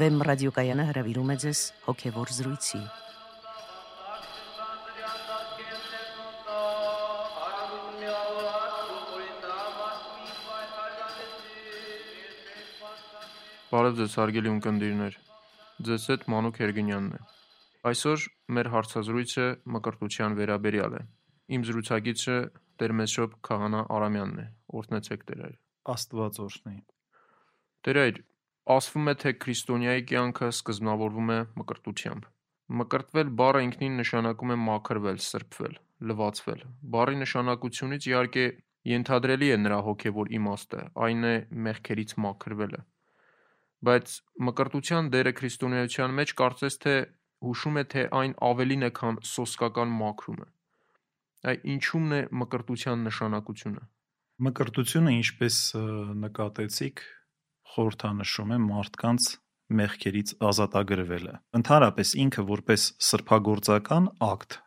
Վեմ ռադիոկայանը հրավիրում է ձեզ հոգևոր զրույցի։ Բարև ձեզ հարգելի ունկնդիրներ։ Ձեզ հետ Մանուկ Երգինյանն է։ Այսօր մեր հարցազրույցը մկրտության վերաբերյալ է։ Իմ զրուցակիցը Տերմեսրոպ Քահանա Արամյանն է։ Օրհնեցեք Տեր այր։ Աստված օրհնի։ Տեր այր, ասվում է, թե քրիստոնյայի կյանքը սկզբնավորվում է մկրտությամբ։ Մկրտվել բառը ինքնին նշանակում է մաքրվել, սրբվել, լվացվել։ Բառի նշանակությունից իհարկե ենթադրելի է նրա հոգևոր իմաստը, այն է մեղքերից մաքրվելը։ Բայց մկրտության դերը քրիստոնեության մեջ կարծես թե հուշում է, թե այն ավելին է, քան սոսկական մաքրումը։ Այ ինչու՞մն է մկրտության նշանակությունը։ Մկրտությունը, ինչպես նկատեցիք, խորհրդանշում է մարդկանց մեղքերից ազատագրվելը։ Ընդհանրապես ինքը որպես սրբագործական ակտ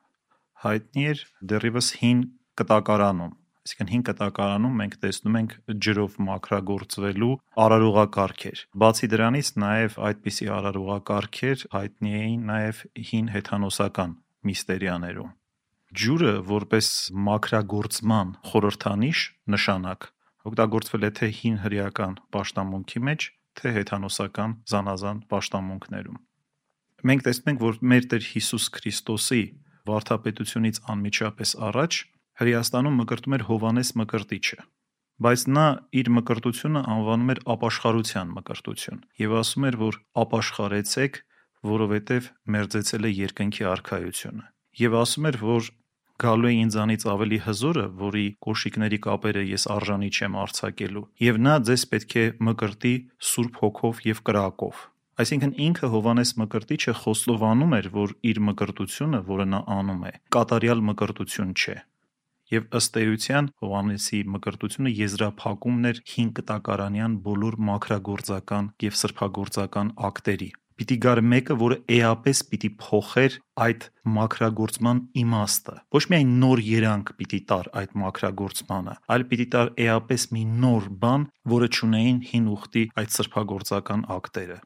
հայտնի էր դեռևս հին կտակարանում Այսինքն հին կտակարանում մենք տեսնում ենք ջրով մաքրագործվելու արարողակարգեր։ Բացի դրանից նաև այդպիսի արարողակարգեր հայտնի էին նաև հին հեթանոսական միստերիաներում։ Ջուրը որպես մաքրագործման խորհրդանիշ նշանակ օգտագործվել է թե հին հրեական պաշտամունքի մեջ, թե հեթանոսական զանազան պաշտամունքներում։ Մենք տեսնում ենք, որ մեր Տեր Հիսուս Քրիստոսի վարդապետությունից անմիջապես առաջ Հրեաստանում մկրտում էր Հովանես Մկրտիչը, բայց նա իր մկրտությունը անվանում էր ապաշխարության մկրտություն եւ ասում էր, որ ապաշխարեցեք, որովհետեւ մերձեցել է երկնքի արքայությունը։ Եվ ասում էր, որ գալու է ինձանից ավելի հզորը, որի կոշիկների կապերը ես արժանի չեմ արցակելու, եւ նա ձեզ պետք է մկրտի Սուրբ Հոգով եւ կրակով։ Այսինքն ինքը Հովանես Մկրտիչը խոստովանում էր, որ իր մկրտությունը, որը նա անում է, կատարյալ մկրտություն չէ, եւ ըստ էության Հովանեսի մկրտությունը եզրափակումն էր հին կտակարանյան բոլոր մաքրագործական եւ սրբագործական ակտերի պիտի գար մեկը, որը էապես պիտի փոխեր այդ մաքրագործման իմաստը։ Ոչ միայն նոր երանգ պիտի տար այդ մաքրագործմանը, այլ պիտի տար էապես մի նոր բան, որը ճունեին հին ուխտի այդ սրբագործական ակտերը։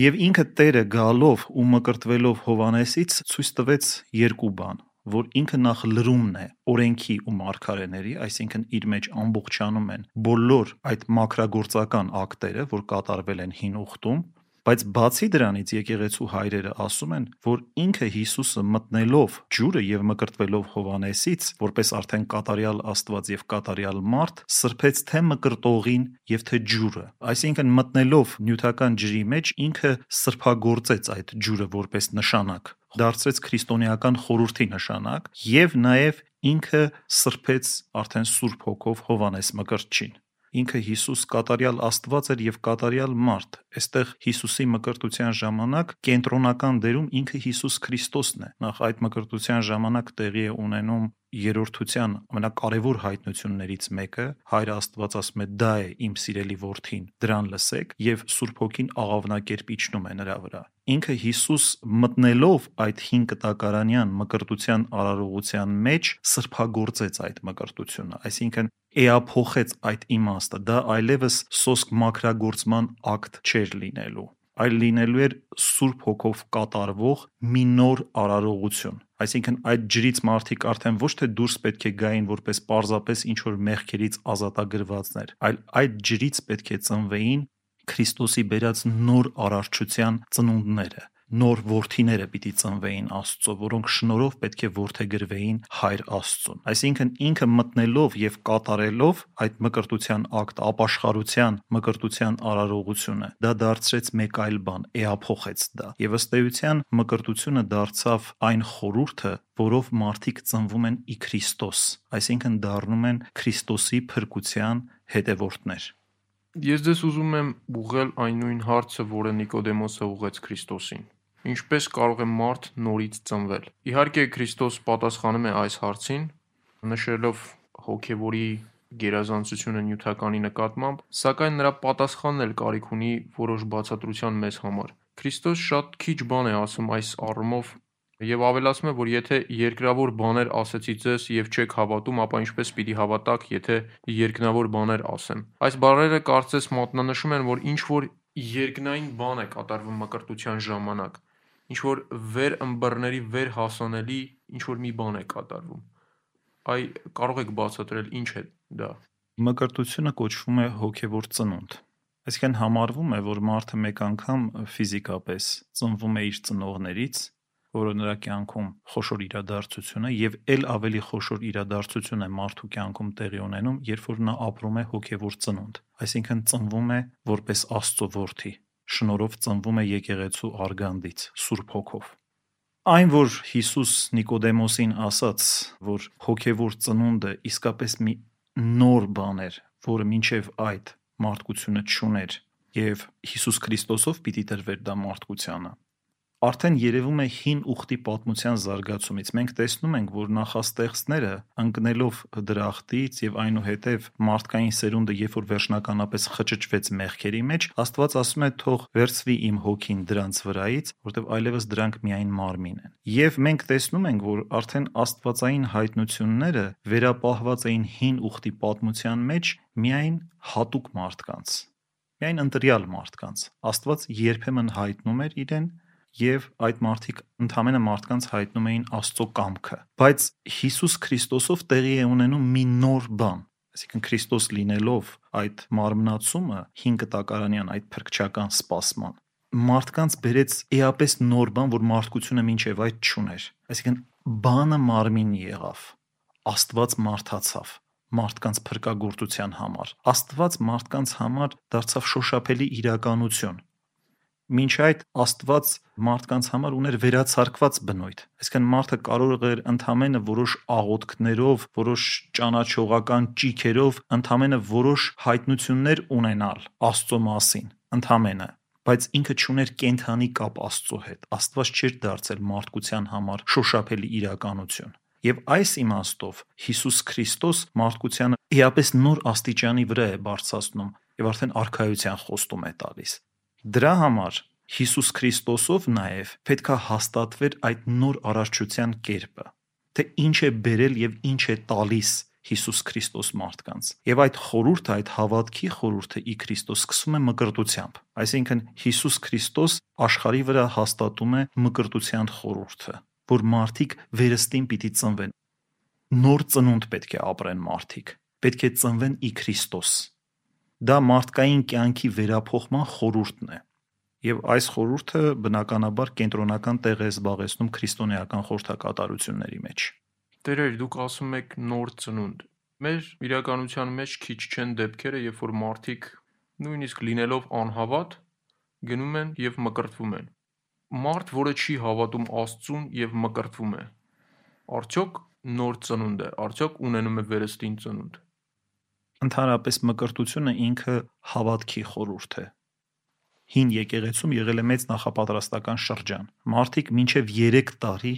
Եվ ինքը Տերը գալով ու մկրտվելով Հովանեսից ցույց տվեց երկու բան որ ինքը նախ լրումն է օրենքի ու մարգարեների, այսինքն իր մեջ ամբողջանում են բոլոր այդ մակրագործական ակտերը, որ կատարվել են հին ուխտում, Բայց բացի դրանից եկեղեցու հայրերը ասում են, որ ինքը Հիսուսը մտնելով ջուրը եւ մկրտվելով Հովանեսից, որպես արդեն կատարյալ Աստված եւ կատարյալ մարդ, սրբեց թե մկրտողին եւ թե ջուրը։ Այսինքն մտնելով նյութական ջրի մեջ ինքը սրբագործեց այդ ջուրը որպես նշանակ դարձրեց քրիստոնեական խորհրդի նշանակ եւ նաեւ ինքը սրբեց արդեն Սուրբ Հոգով Հովանես Մկրտչին ինքը Հիսուս կատարյալ Աստված էր եւ կատարյալ մարդ։ Այստեղ Հիսուսի մկրտության ժամանակ կենտրոնական դերում ինքը Հիսուս Քրիստոսն է։ Նախ այդ մկրտության ժամանակ տեղի է ունենում երրորդության ամենակարևոր հայտնություններից մեկը. Հայր Աստված ասում է դա է իմ սիրելի որդին դրան լսեք եւ Սուրբ Հոգին աղավնակերպ իջնում է նրա վրա ինքը Հիսուս մտնելով այդ հին կտակարանյան մկրտության արարողության մեջ սրբագործեց այդ մկրտությունը այսինքն էափոխեց այդ իմաստը դա այլևս սոսկ մակրագործման ակտ չէր լինելու այլ լինելու էր Սուրբ Հոգով կատարվող մի նոր արարողություն Այսինքն այդ ջրից մարդիկ արդեն ոչ թե դուրս պետք է գային որպես պարզապես ինչ որ մեղքերից ազատագրվածներ, այլ այդ ջրից պետք է ծնվեին Քրիստոսի բերած նոր արարչության ծնունդները նոր worth-իները պիտի ծնվեին Աստծո, որոնք շնորհով պետք է worth-եգրվեին Հայր Աստծուն։ Այսինքն ինքը մտնելով եւ կատարելով այդ մկրտության ակտ, ապաշխարության, մկրտության արարողությունը, դա դարձրեց մեկ այլ բան, էափոխեց դա։ Եվ ըստ էության մկրտությունը դարձավ այն խորուրդը, որով մարդիկ ծնվում են ի Քրիստոս, այսինքն դառնում են Քրիստոսի փրկության հետևորդներ։ Ես ձեզ ուզում եմ ուղղել այն նույն հարցը, որը Նիկոդեմոսը ուղեց Քրիստոսին։ Ինչպես կարող է մարդ նորից ծնվել։ Իհարկե Քրիստոս պատասխանում է այս հարցին, նշելով հոգևորի գերազանցությունը նյութականի նկատմամբ, սակայն նրա պատասխանն էլ կարիք ունի որոշ բացատրության մեզ համար։ Քրիստոս շատ քիչ բան է ասում այս առումով Եվ ավելացնում է, որ եթե երկրավոր բաներ ասեցի ձեզ եւ չեք հավատում, ապա ինչպես պիտի հավատաք, եթե երկնավոր բաներ ասեմ։ Այս բառերը կարծես մատնանշում են, որ ինչ որ երկնային բան է կատարվում մկրտության ժամանակ։ Ինչ որ վեր ըմբռների վեր հասանելի ինչ որ մի բան է կատարվում։ Այ կարող եք բացատրել ինչ է դա։ Մկրտությունը կոչվում է հոգևոր ծնունդ։ Այսինքն համարվում է, որ մարդը մեկ անգամ ֆիզիկապես ծնվում է իր ծնողներից որը նրա կյանքում խոշոր իրադարձություն է եւ ել ավելի խոշոր իրադարձություն է մարդու կյանքում տեղի ունենում, երբ որ նա ապրում է հոգեվոր ծնունդ, այսինքն ծնվում է որպես Աստծո որդի, շնորհով ծնվում է եկեղեցու արգանդից, Սուրբ Հոգով։ Այն որ Հիսուս Նիկոդեմոսին ասաց, որ հոգեվոր ծնունդը իսկապես մի նոր բան էր, որը մինչև այդ մարդկությունը չուներ, եւ Հիսուս Քրիստոսով պիտի տրվեր դա մարդկությանը արդեն երևում է հին ուխտի պատմության զարգացումից։ Մենք տեսնում ենք, որ նախաստեղծները ընկնելով դրախտից եւ այնուհետեւ մարդկային սերունդը երբ որ վերջնականապես խճճվեց մեղքերի մեջ, Աստված ասում է թող վերցվի իմ հոգին դրանց վրայից, որտեւ այլևս դրանք միայն մարմին են։ Եվ մենք տեսնում ենք, որ արդեն աստվածային հայտնությունները վերապահված էին հին ուխտի պատմության մեջ միայն հատուկ մարդկանց միայն ընտրյալ մարդկանց Աստված երբեմն հայտնում էր իրեն եւ այդ մարդիկ ընդհանրապես մարդկանց հայտնում էին Աստծո կամքը։ Բայց Հիսուս Քրիստոսով տեղի է ունենում մի նոր բան, այսինքն Քրիստոս լինելով այդ մարմնացումը 5 տակարանյան այդ փրկչական սպասման մարդկանց բերեց էապես նոր բան, որ մարդկությունը մինչև այդ չուներ։ Այսինքն բանը մարմին եղավ։ Աստված մարդացավ մարդկանց փրկagorցության համար։ Աստված մարդկանց համար դարձավ շոշափելի իրականություն Մինչ այդ Աստված մարդկանց համար ուներ վերացարկված բնույթ։ Այսինքն մարդը կարող էր ընդամենը որոշ աղոթքներով, որոշ ճանաչողական ճիքերով ընդամենը որոշ հայտնություններ ունենալ Աստծո մասին, ընդամենը, բայց ինքը ճուներ կենթանի կապ Աստծո հետ։ Աստված չէր դարձել մարդկության համար շոշափելի իրականություն։ Եվ այս իմաստով Հիսուս Քրիստոս մարդկությանը իապես նոր աստիճանի վրա է բարձրացնում եւ արդեն արխայության խոստում է տալիս։ Դրա համար Հիսուս Քրիստոսով նաև պետքա հաստատվեր այդ նոր արարչության կերպը, թե ինչ է բերել եւ ինչ է տալիս Հիսուս Քրիստոս մարդկանց։ Եվ այդ խորուրդը, այդ հավատքի խորուրդը ի Քրիստոս սկսում է մկրտությամբ։ Այսինքն Հիսուս Քրիստոս աշխարի վրա հաստատում է մկրտության խորուրդը, որ մարդիկ վերստին պիտի ծնվեն։ Նոր ծնունդ պետք է ապրեն մարդիկ։ Պետք է ծնվեն ի Քրիստոս Դա մարդկային կյանքի վերափոխման խորհուրդն է։ Եվ այս խորհուրդը բնականաբար կենտրոնական տեղ է զբաղեցնում քրիստոնեական խորհրդակատարությունների մեջ։ Տերեր, դուք ասում եք նոր ծնունդ։ Մեր իրականության մեջ քիչ չեն դեպքերը, երբ որ մարդիկ նույնիսկ լինելով անհավատ գնում են եւ մկրտվում են։ Մարդ, որը չի հավատում Աստծուն եւ մկրտվում է, արդյոք նոր ծնունդ է, արդյոք ունենում է վերստին ծնունդ։ Ընդհանրապես մկրտությունը ինքը հավատքի խորհուրդ է։ Հին եկեղեցում եղել է մեծ նախապատրաստական շրջան։ Մարդիկ մինչև 3 տարի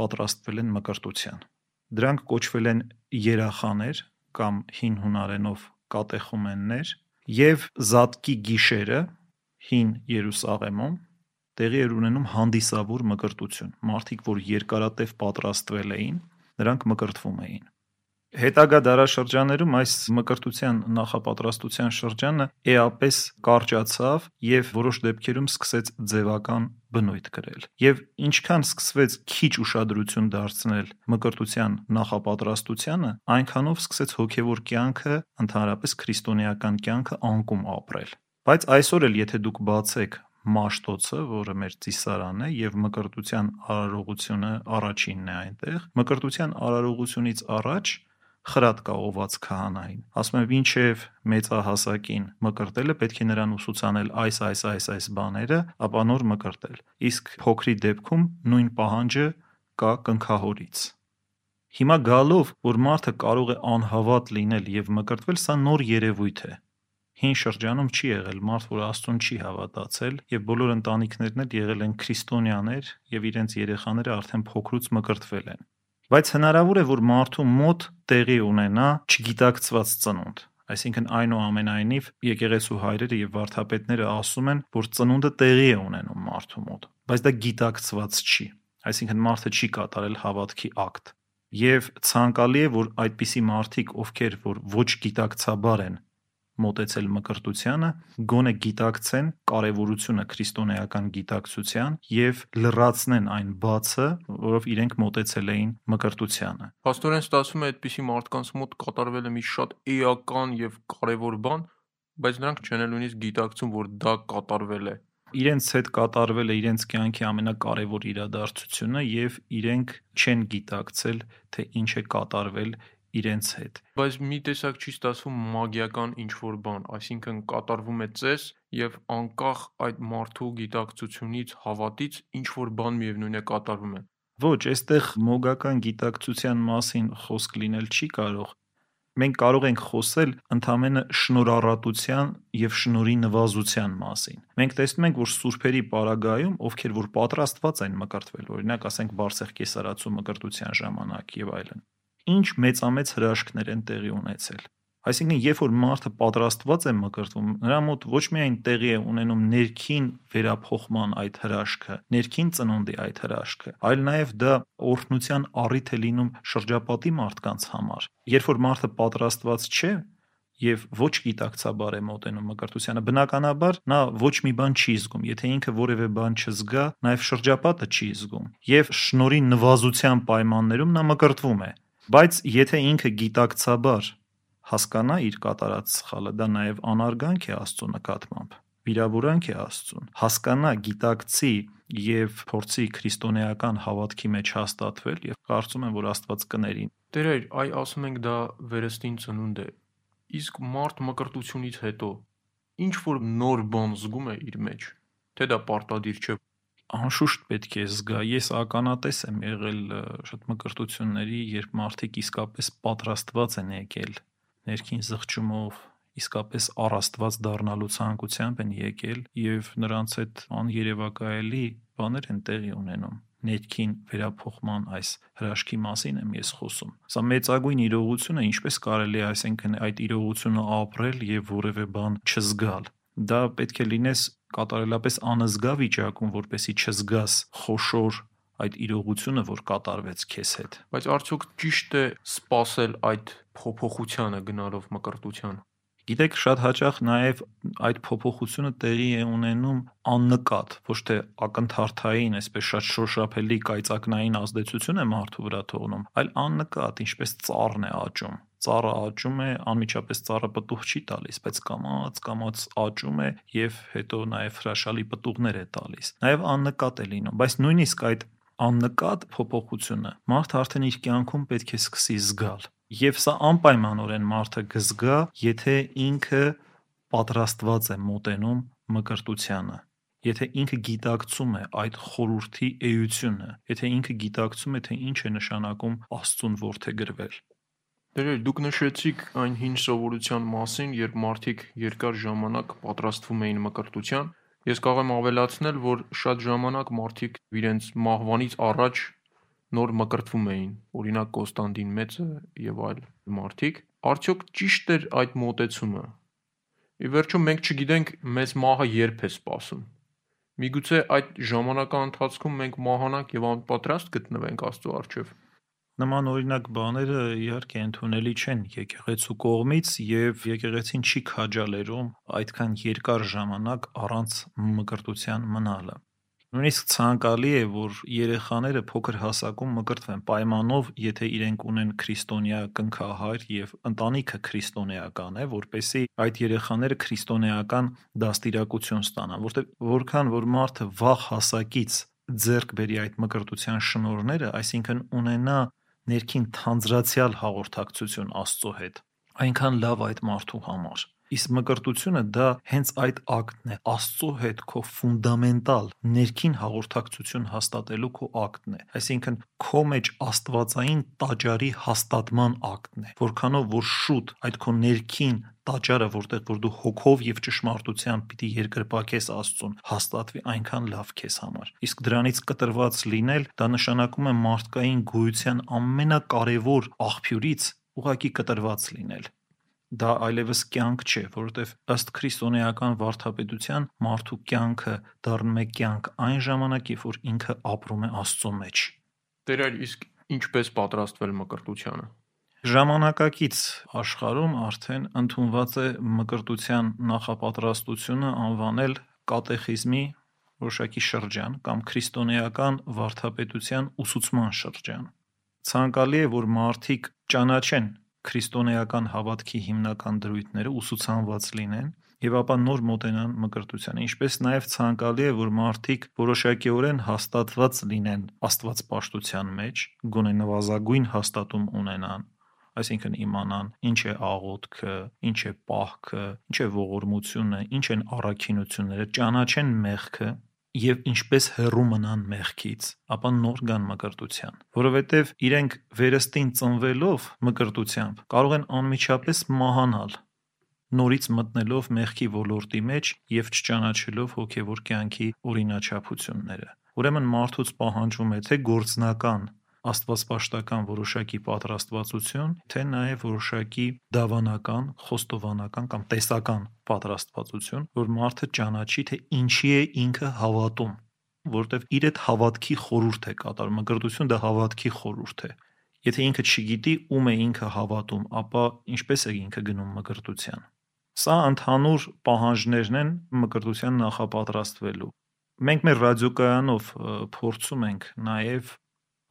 պատրաստվել են մկրտության։ Դրանք կոչվել են երախաներ կամ հին հունարենով կատեխումեններ եւ զատկի գիշերը հին Երուսաղեմում տեղի էր ունենում հանդիսավոր մկրտություն։ Մարդիկ, որ երկարատև պատրաստվել էին, նրանք մկրտվում էին։ Հետագա դարաշրջաններում այս մկրտության նախապատրաստության շրջանը էապես կարճացավ եւ որոշ դեպքերում սկսեց ձևական բնույթ կրել։ Եվ ինչքան սկսվեց քիչ ուշադրություն դարձնել մկրտության նախապատրաստությանը, այնքանով սկսեց հոգեվոր կյանքը, ընդհանրապես քրիստոնեական կյանքը անկում ապրել։ Բայց այսօր էլ եթե դուք բացեք Մաշտոցը, որը մեր ծիսարանն է եւ մկրտության արարողությունը առաջինն է այնտեղ։ Մկրտության արարողությունից առաջ խրատ կա ոված քահանային։ Ասում եմ, ինչև մեծահասակին մկրտելը պետք է նրան ուսուցանել այս այս այս այս բաները, ապա նոր մկրտել։ Իսկ փոքրի դեպքում նույն պահանջը կա կնքահորից։ Հիմա գալով, որ մարդը կարող է անհավատ լինել եւ մկրտվել, սա նոր երևույթ է։ Հին շրջանում չի եղել մարդ, որ Աստծուն չի հավատացել, եւ բոլոր ընտանիքներն էլ եղել են քրիստոնյաներ եւ իրենց երեխաները արդեն փոքրուց մկրտվել են բայց հնարավոր է, որ մարդու մոտ տեղի ունենա չգիտակցված ծնունդ։ Այսինքն այնուամենայնիվ եկեղեցու հայրերը եւ վարդապետները ասում են, որ ծնունդը տեղի է ունենում մարդու մոտ, բայց դա գիտակցված չի։ Այսինքն մարդը չի կատարել հավատքի ակտ։ Եվ ցանկալի է, որ այդպիսի մարդիկ, ովքեր որ ոչ գիտակցաբար են մոտեցել մկրտությանը, գոնե գիտակցեն կարևորությունը քրիստոնեական գիտակցության եւ լրացնեն այն բացը, որով իրենք մոտեցել էին մկրտությանը։ Պաստորեն ստացվում է այդպիսի մարդկանց մոտ կատարվել է մի շատ էական եւ կարևոր բան, բայց նրանք չեն էլ նույնիսկ գիտակցում, որ դա կատարվել է իրենց հետ կատարվել է իրենց կյանքի ամենակարևոր իրադարձությունը եւ իրենք չեն գիտակցել թե ինչ է կատարվել իրենց հետ։ Բայց մի տեսակ չի ստացվում մագիական ինչ որ բան, այսինքն կատարվում է ծես եւ անկախ այդ մարդու գիտակցությունից, հավատից ինչ որ բան միևնույն է կատարվում է։ Ոչ, այստեղ մոգական գիտակցության մասին խոսք լինել չի կարող, մենք կարող ենք խոսել ընդամենը շնորհառատության եւ շնորհի նվազության մասին։ Մենք տեսնում ենք, որ սուրբերի պարագայում, ովքեր որ պատրաստված են մկրտվել, օրինակ ասենք Բարսեղ կեսարացու մկրտության ժամանակ եւ այլն, ինչ մեծամեծ հրաշքներ են տեղի ունեցել։ Այսինքն, երբ որ մարդը պատրաստված է մկրտվում, նրա մոտ ոչ միայն տեղի է ունենում ներքին վերափոխման այդ հրաշքը, ներքին ծնունդի այդ հրաշքը, այլ նաև դա օրհնության առիթ է լինում շրջապատի մարդկանց համար։ Երբ որ մարդը պատրաստված չէ, եւ ոչ գիտակցաբար է մոտենում մկրտությանը բնականաբար նա ոչ մի բան չի զգում եթե ինքը որևէ բան չզգա նաեւ շրջապատը չի զգում եւ շնորի նվազության պայմաններում նա մկրտվում է բայց եթե ինքը գիտակցաբար հասկանա իր կատարած սխալը, դա նաև անարգանք է Աստծո նկատմամբ վիրավորանք է Աստծուն։ Հասկանա, գիտակցի եւ փորձի քրիստոնեական հավատքի մեջ հաստատվել եւ կարծում եմ, որ Աստված կների։ Տերեր, այ ասում ենք դա վերստին ծնունդ է։ Իսկ մարդ մկրտությունից հետո ինչ որ նոր բան զգում է իր մեջ, թե դա պարտադիր չէ անշուշտ պետք է զգա։ Ես ականատես եմ եղել շատ մկրտությունների, երբ մարդիկ իսկապես պատրաստված են եկել ներքին զղջումով իսկապես առաստված դառնալու ցանկությամբ են եկել եւ նրանց հետ աներևակայելի բաներ են տեղի ունենում ներքին վերափոխման այս հրաշքի մասին եմ ես խոսում։ Սա մեծագույն իրողություն է, ինչպես կարելի է, այսինքն այդ իրողությունը ապրել եւ որևէ բան չզգալ։ Դա պետք է լինես կատարելապես անզգա վիճակում, որպեսի չզգաս խոշոր այդ իրողությունը, որ կատարվեց քեզ հետ։ Բայց արդյոք ճիշտ է սпасել այդ փոփոխությանը գնալով մկրտության։ Գիտեք, շատ հաճախ նաև այդ փոփոխությունը տեղի է ունենում աննկատ, ոչ թե ակնթարթային, այսպես շատ շոշափելի կայծակնային ազդեցություն է մարդու վրա թողնում, այլ աննկատ, ինչպես ծառն է աճում ծառը աճում է, անմիջապես ծառը պտուղ չի տալիս, բայց կամած կամած աճում է եւ հետո նաեւ հրաշալի պտուղներ է տալիս։ Նաեւ աննկատ է լինում, բայց նույնիսկ այդ աննկատ փոփոխությունը մարդը արդեն իր կյանքում պետք է սկսի զգալ։ Եվ սա անպայմանորեն մարդը կզգա, եթե ինքը պատրաստված է մոտենում մկրտությանը եթե ինքը գիտակցում է այդ խորուրդի էությունը, եթե ինքը գիտակցում է, թե ինչ է նշանակում Աստծուն որդեգրվել։ Դերեր, դուք նշեցիք այն հին սովորության մասին, երբ մարդիկ երկար ժամանակ պատրաստվում էին մկրտության, Ես կարող եմ ավելացնել, որ շատ ժամանակ մարդիկ իրենց մահվանից առաջ նոր մկրտվում էին, օրինակ Կոստանդին Մեծը եւ այլ մարդիկ։ Արդյոք ճիշտ էր այդ մոտեցումը։ Ի վերջո մենք չգիտենք մեզ մահը երբ է սպասում։ Միգուցե այդ ժամանակահատվածում ընթացքում մենք մահանանք եւ անպատրաստ գտնվենք Աստծո առջև։ Նման օրինակ բաները իհարկե ընդունելի չեն եկեղեցու կողմից եւ եկեղեցին չի քաջալերում այդքան երկար ժամանակ առանց մկրտության մնալը։ Նույնիսկ ցանկալի է, որ երեխաները փոքր հասակում մկրտվեն պայմանով, եթե իրենք ունեն քրիստոնյա կնքահայր եւ ընտանիքը քրիստոնեական է, որպեսի այդ երեխաները քրիստոնեական դաստիարակություն ստանան, որտեղ որքան որ մարդը վաղ հասակից ձեռք բերի այդ մկրտության շնորհները, այսինքն ունենա ներքին թանձրացյալ հաղորդակցություն Աստծո հետ, այնքան լավ այդ մարդու համար։ Իսկ մկրտությունը դա հենց այդ ակտն է, Աստծո հետ քո ֆունդամենտալ ներքին հաղորդակցություն հաստատելու քո ակտն է։ Այսինքն քո մեջ Աստվածային տաճարի հաստատման ակտն է։ Որքանով որ շուտ այդ քո ներքին տաճարը, որտեղ որ դու հոգով եւ ճշմարտությամբ պիտի երկրպագես Աստծուն, հաստատվի այնքան լավ քեզ համար։ Իսկ դրանից կտրված լինել, դա նշանակում է մարդկային գոյության ամենակարևոր աղբյուրից ուղակի կտրված լինել դա այլևս կյանք չէ, որովհետև ըստ քրիստոնեական վարդապետության մարդու կյանքը դառնում է կյանք այն ժամանակ, երբ որ ինքը ապրում է Աստծո մեջ։ Տեր այլ իսկ ինչպես պատրաստվել մկրտությանը։ Ժամանակակից աշխարհում արդեն ընդունված է մկրտության նախապատրաստությունը անվանել կատեխիզմի որոշակի շրջան կամ քրիստոնեական վարդապետության ուսուցման շրջան։ Ցանկալի է, որ մարդիկ ճանաչեն քրիստոնեական հավատքի հիմնական դրույթները, ուսուցանված լինեն եւ ապա նոր մոտենան մկրտությանը։ Ինչպես նաեւ ցանկալի է, որ մարդիկ որոշակիորեն հաստատված լինեն Աստվածպաշտության մեջ, գոնե նվազագույն հաստատում ունենան, այսինքն իմանան ինչ է աղոթքը, ինչ է պահքը, ինչ է ողորմությունը, ինչ են առաքինությունները, ճանաչեն մեղքը եւ ինչպես հեռու մնան մեղքից, ապա նոր գան մկրտության, որովհետեւ իրենք վերստին ծնվելով մկրտությամբ կարող են անմիջապես մահանալ նորից մտնելով մեղքի ոլորտի մեջ եւ չճանաչելով հոգեվոր կյանքի օրինաչափությունները։ Ուրեմն մարդուց պահանջվում է թե գործնական աստվածպաշտական որոշակի պատրաստվածություն, թե նաև որոշակի դավանական, խոստովանական կամ տեսական պատրաստվածություն, որ մարդը ճանաչի, թե ինչի է ինքը հավատում, որտեվ իր այդ հավատքի խորուրդ է կատարում։ Մկրտություն դա հավատքի խորուրդ է։ Եթե ինքը չգիտի ում է ինքը հավատում, ապա ինչպես է ինքը գնում մկրտության։ Սա ընդհանուր պահանջներն են մկրտության նախապատրաստվելու։ Մենք մեր ռադիոկայանով փորձում ենք նաև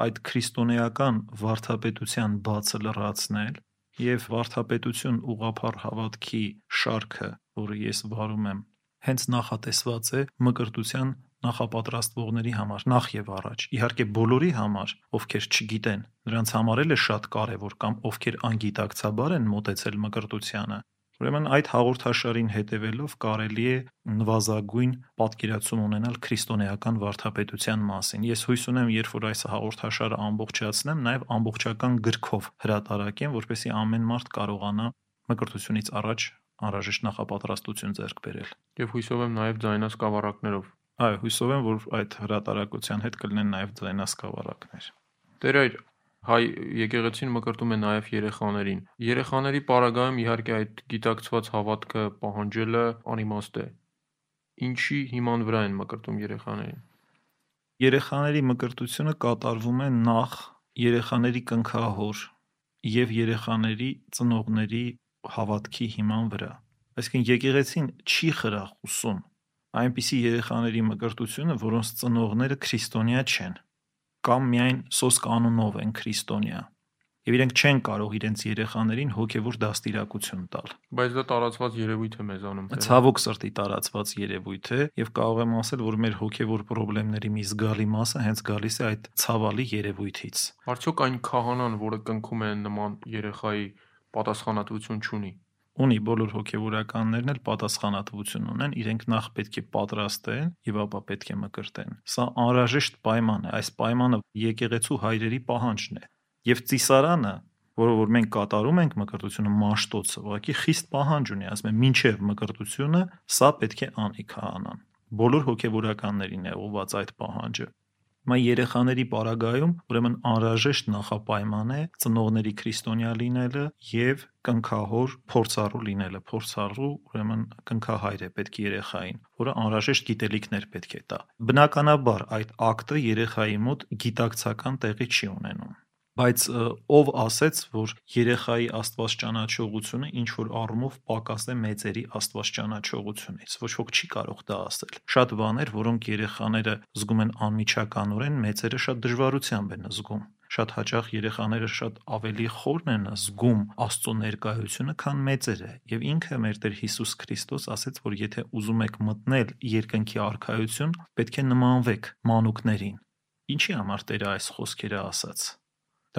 այդ քրիստոնեական վարդապետության բացը լրացնել եւ վարդապետություն ուղափառ հավատքի շարքը, որը ես վարում եմ, հենց նախատեսված է մկրտության նախապատրաստվողների համար նախ եւ առաջ իհարկե բոլորի համար ովքեր չգիտեն նրանց համար էլ է շատ կարեւոր կամ ովքեր անգիտակցաբար են մտածել մկրտությանը Ուրեմն այդ հաղորդաշարին հետևելով կարելի է նվազագույն պատկերացում ունենալ քրիստոնեական վարդապետության մասին։ Ես հույս ունեմ, երբ որ այս հաղորդաշարը ամբողջացնեմ, նաև ամբողջական գրքով հրատարակեմ, որպեսզի ամեն մարդ կարողանա մկրտությունից առաջ անհրաժեշտ նախապատրաստություն ձեռք բերել։ Եվ հույսով եմ նաև ձայնասկավառակներով։ Այո, հույսով եմ, որ այդ հրատարակության հետ կլինեն նաև ձայնասկավառակներ։ Տեր այր Հայ եկեղեցին մկրտում է նաև երեխաներին։ Երեխաների պարագայում իհարկե այդ գիտակցված հավատքը պահանջելը անիմաստ է։ Ինչի հիման վրա են մկրտում երեխաներին։ Երեխաների մկրտությունը կատարվում է նախ երեխաների կնքահոր եւ երեխաների ծնողների հավատքի հիման վրա։ Այսինքն եկեղեցին չի խրախուսում այնպիսի երեխաների մկրտությունը, որոնց ծնողները քրիստոնյա չեն կամ միայն սոսկ անունով են քրիստոնյա եւ իրենք չեն կարող իրենց երեխաներին հոգեվոր դաստիարակություն տալ։ Բայց դա տարածված երևույթ է մեզանում։ Ցավոք սրտի տարածված երևույթ է եւ կարող եմ ասել, որ մեր հոգեվոր խնդիրների մի զգալի մասը հենց գալիս է այդ ցավալի երևույթից։ Արդյոք այն քահանան, որը կնքում է նման երեխայի պատասխանատվություն չունի ունի բոլոր հոգևորականներն էլ պատասխանատվություն ունեն, իրենք նախ պետք է պատրաստեն եւ ապա պետք է մկրտեն։ Սա անհրաժեշտ պայման է, այս պայմանը եկեղեցու հայրերի պահանջն է։ Եվ ծիսարանը, որը որ մենք կատարում ենք մկրտությունը մաշտոցը, ուղղակի խիստ պահանջ ունի, ասում եմ, ինչև մկրտությունը, սա պետք է անի քահանան։ Բոլոր հոգևորականներին է ուղված այդ պահանջը։ Մա երեխաների պարագայում ուրեմն անհրաժեշտ նախապայման է ծնողների քրիստոնյա լինելը եւ կնքահոր փորձառու լինելը։ Փորձառու ուրեմն կնքահայր է պետք երեխային, որը անհրաժեշտ գիտելիքներ պետք է տա։ Բնականաբար այդ ակտը երեխայի մոտ գիտակցական տեղի չի ունենում բայց ով ասեց, որ երեխայի Աստված ճանաչողությունը ինչ որ առումով պակաս է մեծերի Աստված ճանաչողությունից։ Ոչ ոք չի կարող դա ասել։ Շատ բաներ, որոնք երեխաները զգում են անմիջականորեն, մեծերը շատ դժվարությամբ են զգում շատ հաճախ երեխաները շատ ավելի խորն են զգում Աստծո ներկայությունը, քան մեծերը։ Եվ ինքը մեր Տեր Հիսուս Քրիստոս ասեց, որ եթե ուզում եք մտնել երկնքի արքայություն, պետք է նմանվեք մանուկներին։ Ինչի համար Տերը այս խոսքերը ասաց։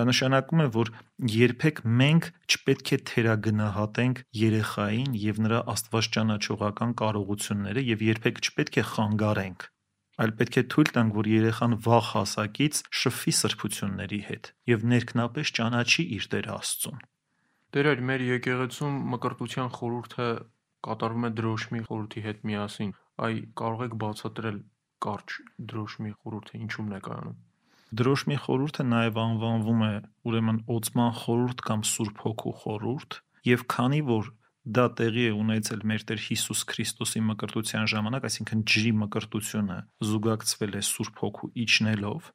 Դա նշանակում է, որ երբեք մենք չպետք է թերագնահատենք երեխային եւ նրա աստվածճանաչողական կարողությունները եւ երբեք չպետք է խանգարենք այլ պետք է թույլ տանք, որ երեխան վաղ հասակից շփվի սրբությունների հետ եւ ներքնապես ճանաչի իր Տեր Աստծուն։ Տերեր, մեր եկեղեցում մկրտության խորհուրդը կատարվում է դրոշմի խորհրդի հետ միասին։ Այ կարող եք բացատրել կարճ դրոշմի խորհուրդը ինչու՞մն է կայանում։ Դրոշմի խորհուրդը նաև անվանվում է ուրեմն Օծման խորհուրդ կամ Սուրբ Հոգու խորհուրդ, եւ քանի որ դա տեղի է ունեցել մեր Տեր Հիսուս Քրիստոսի մկրտության ժամանակ, այսինքն ջրի մկրտությունը զուգակցվել է Սուրբ Հոգու իջնելով,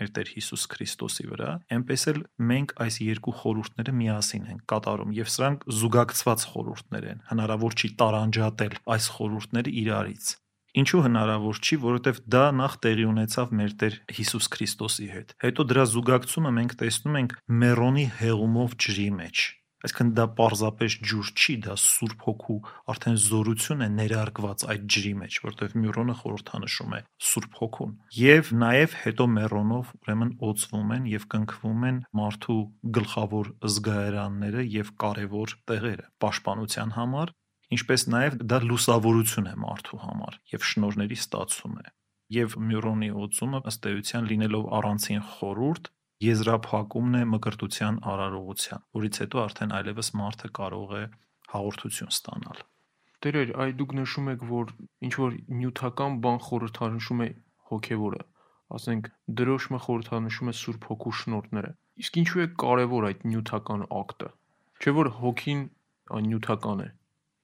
մեր Տեր Հիսուս Քրիստոսի վրա, այնպես էլ մենք այս երկու խորհուրդները միասին ենք կատարում եւ սրանք զուգակցված խորհուրդներ են։ Հնարավոր չի տարանջատել այս խորհուրդները իրարից։ Ինչու հնարավոր չի, որովհետև դա նախ տեղի ունեցավ մեր Տեր Հիսուս Քրիստոսի հետ։ Հետո դրա զուգակցումը մենք տեսնում ենք Մերոնի հեղումով ջրի մեջ։ Այսինքն դա պարզապես ջուր չի, դա Սուրբ Հոգու արդեն զորություն է ներարկված այդ ջրի մեջ, որտեղ Մյուրոնը խորհրդանշում է Սուրբ Հոգուն։ Եվ նաև հետո Մերոնով ուրեմն օծվում են եւ կնքվում են մարդու գլխավոր զգայարանները եւ կարևոր տեղերը պաշտպանության համար, ինչպես նաև դա լուսավորություն է մարդու համար եւ շնորհների ստացում է եւ Մյուրոնի օծումը ըստ էության լինելով առանցին խորուրդ եզրափակումն է մկրտության արարողության, որից հետո արդեն այլևս մարդը կարող է հաղորդություն ստանալ։ Տերեր, այ դուք նշում եք, որ ինչ որ նյութական բան խորհրդանշում է հոգևորը, ասենք դրոշմը խորհրդանշում է Սուրբ Հոգու շնորհները։ Իսկ ինչու է կարևոր այդ նյութական ակտը։ Չէ՞ որ հոգին նյութական է։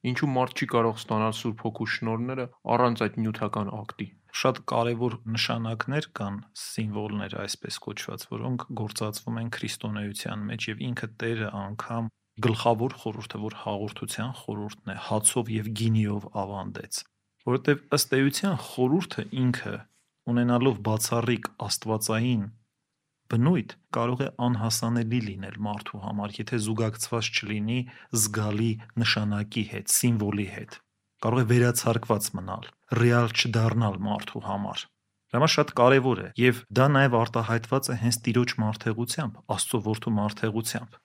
Ինչու մարդ չի կարող ստանալ Սուրբ Հոգու շնորհները առանց այդ նյութական ակտի շատ կարևոր նշանակներ կան, սիմվոլներ այսպես կոչված, որոնք գործածվում են քրիստոնեության մեջ եւ ինքը Տերը անգամ գլխավոր խորհուրդը, որ հաղորդության խորհուրդն է, հացով եւ գինիով ավանդեց, որովհետեւ ըստ էության խորհուրդը ինքը ունենալով բացառիկ աստվածային բնույթ կարող է անհասանելի լինել մարդու համար, եթե զուգակցված չլինի զգալի նշանակի հետ, սիմվոլի հետ կարող է վերացարկված մնալ, ռեալ չդառնալ մարդու համար։ Դա մա շատ կարևոր է եւ դա նաեւ արտահայտված է հենց տիրոջ մարդեղությամբ, Աստծո որդու մարդեղությամբ։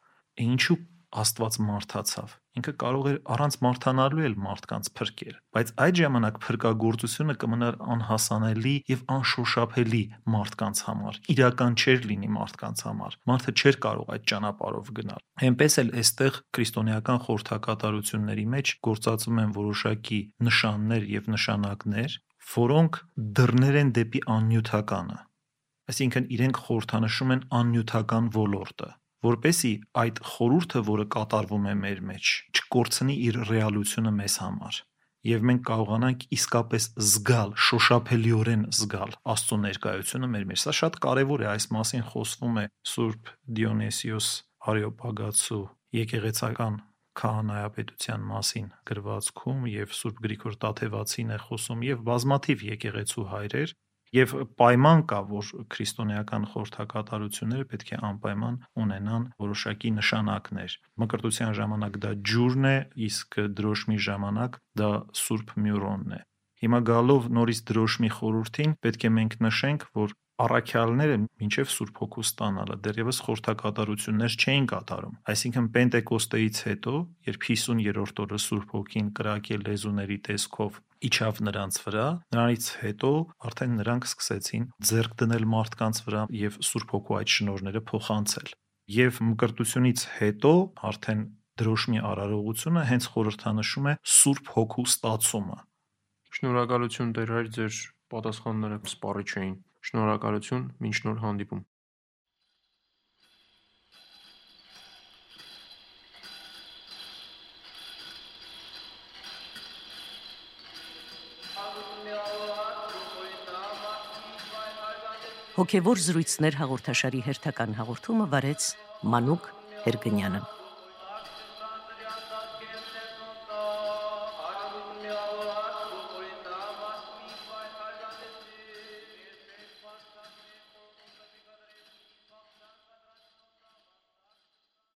Ինչու Աստված մարդացավ։ Ինքը կարող էր առանց մարդանալու էլ մարդկանց փրկել, բայց այդ ժամանակ փրկagorցությունը կմնար անհասանելի եւ անշոշափելի մարդկանց համար։ Իրական չէր լինի մարդկանց համար։ Մարդը չէր կարող այդ ճանապարհով գնալ։ Հեմպես էլ այստեղ քրիստոնեական խորհրդակատարությունների մեջ գործածում են որոշակի նշաններ եւ նշանակներ, որոնք դռներ են դեպի աննյութականը։ Այսինքն իրենք խորհրդանշում են աննյութական ոլորտը որպեսի այդ խորհուրդը, որը կատարվում է մեր մեջ, չկորցնի իր ռեալությունը մեզ համար եւ մենք կարողանանք իսկապես զգալ, շոշափելիորեն զգալ Աստծո ներկայությունը մեր մեջ։ Սա շատ կարեւոր է, այս մասին խոսվում է Սուրբ Դիոնիսիոս Արիոպագացու եկեղեցական քահանայապետության մասին գրվածքում եւ Սուրբ Գրիգոր Տաթևացին է խոսում եւ բազմաթիվ եկեղեցու հայրեր Եվ պայման կա, որ քրիստոնեական խորհրդակատարությունները պետք է անպայման ունենան որոշակի նշանակներ։ Մկրտության ժամանակ դա ջուրն է, իսկ դրոշմի ժամանակ դա Սուրբ Մյուրոնն է։ Հիմա գալով նորից դրոշմի խորհրդին պետք է մենք նշենք, որ առաքյալները մինչև Սուրբ Հոգու ստանալը դեռևս խորհրդակատարություններ չէին կատարում։ Այսինքն Պենտեկոստեից հետո, երբ 50-րդ օրը Սուրբ Հոգին կրակել լեզուների տեսքով իջավ նրանց վրա, նրանից հետո արդեն նրանք սկսեցին ձեռք դնել մարդկանց վրա եւ Սուրբ Հոգու այդ շնորհները փոխանցել։ Եվ մկրտությունից հետո արդեն դրոշմի արարողությունը հենց խորհրդանշում է Սուրբ Հոգու ստացումը։ Շնորհակալություն Տեր հայր ձեր պատասխանները սպառիչ էին։ Շնորհակալություն, մինչ նոր հանդիպում։ Հոգևոր զրույցներ հաղորդաշարի հերթական հաղորդումը վարեց Մանուկ Հերգնյանը։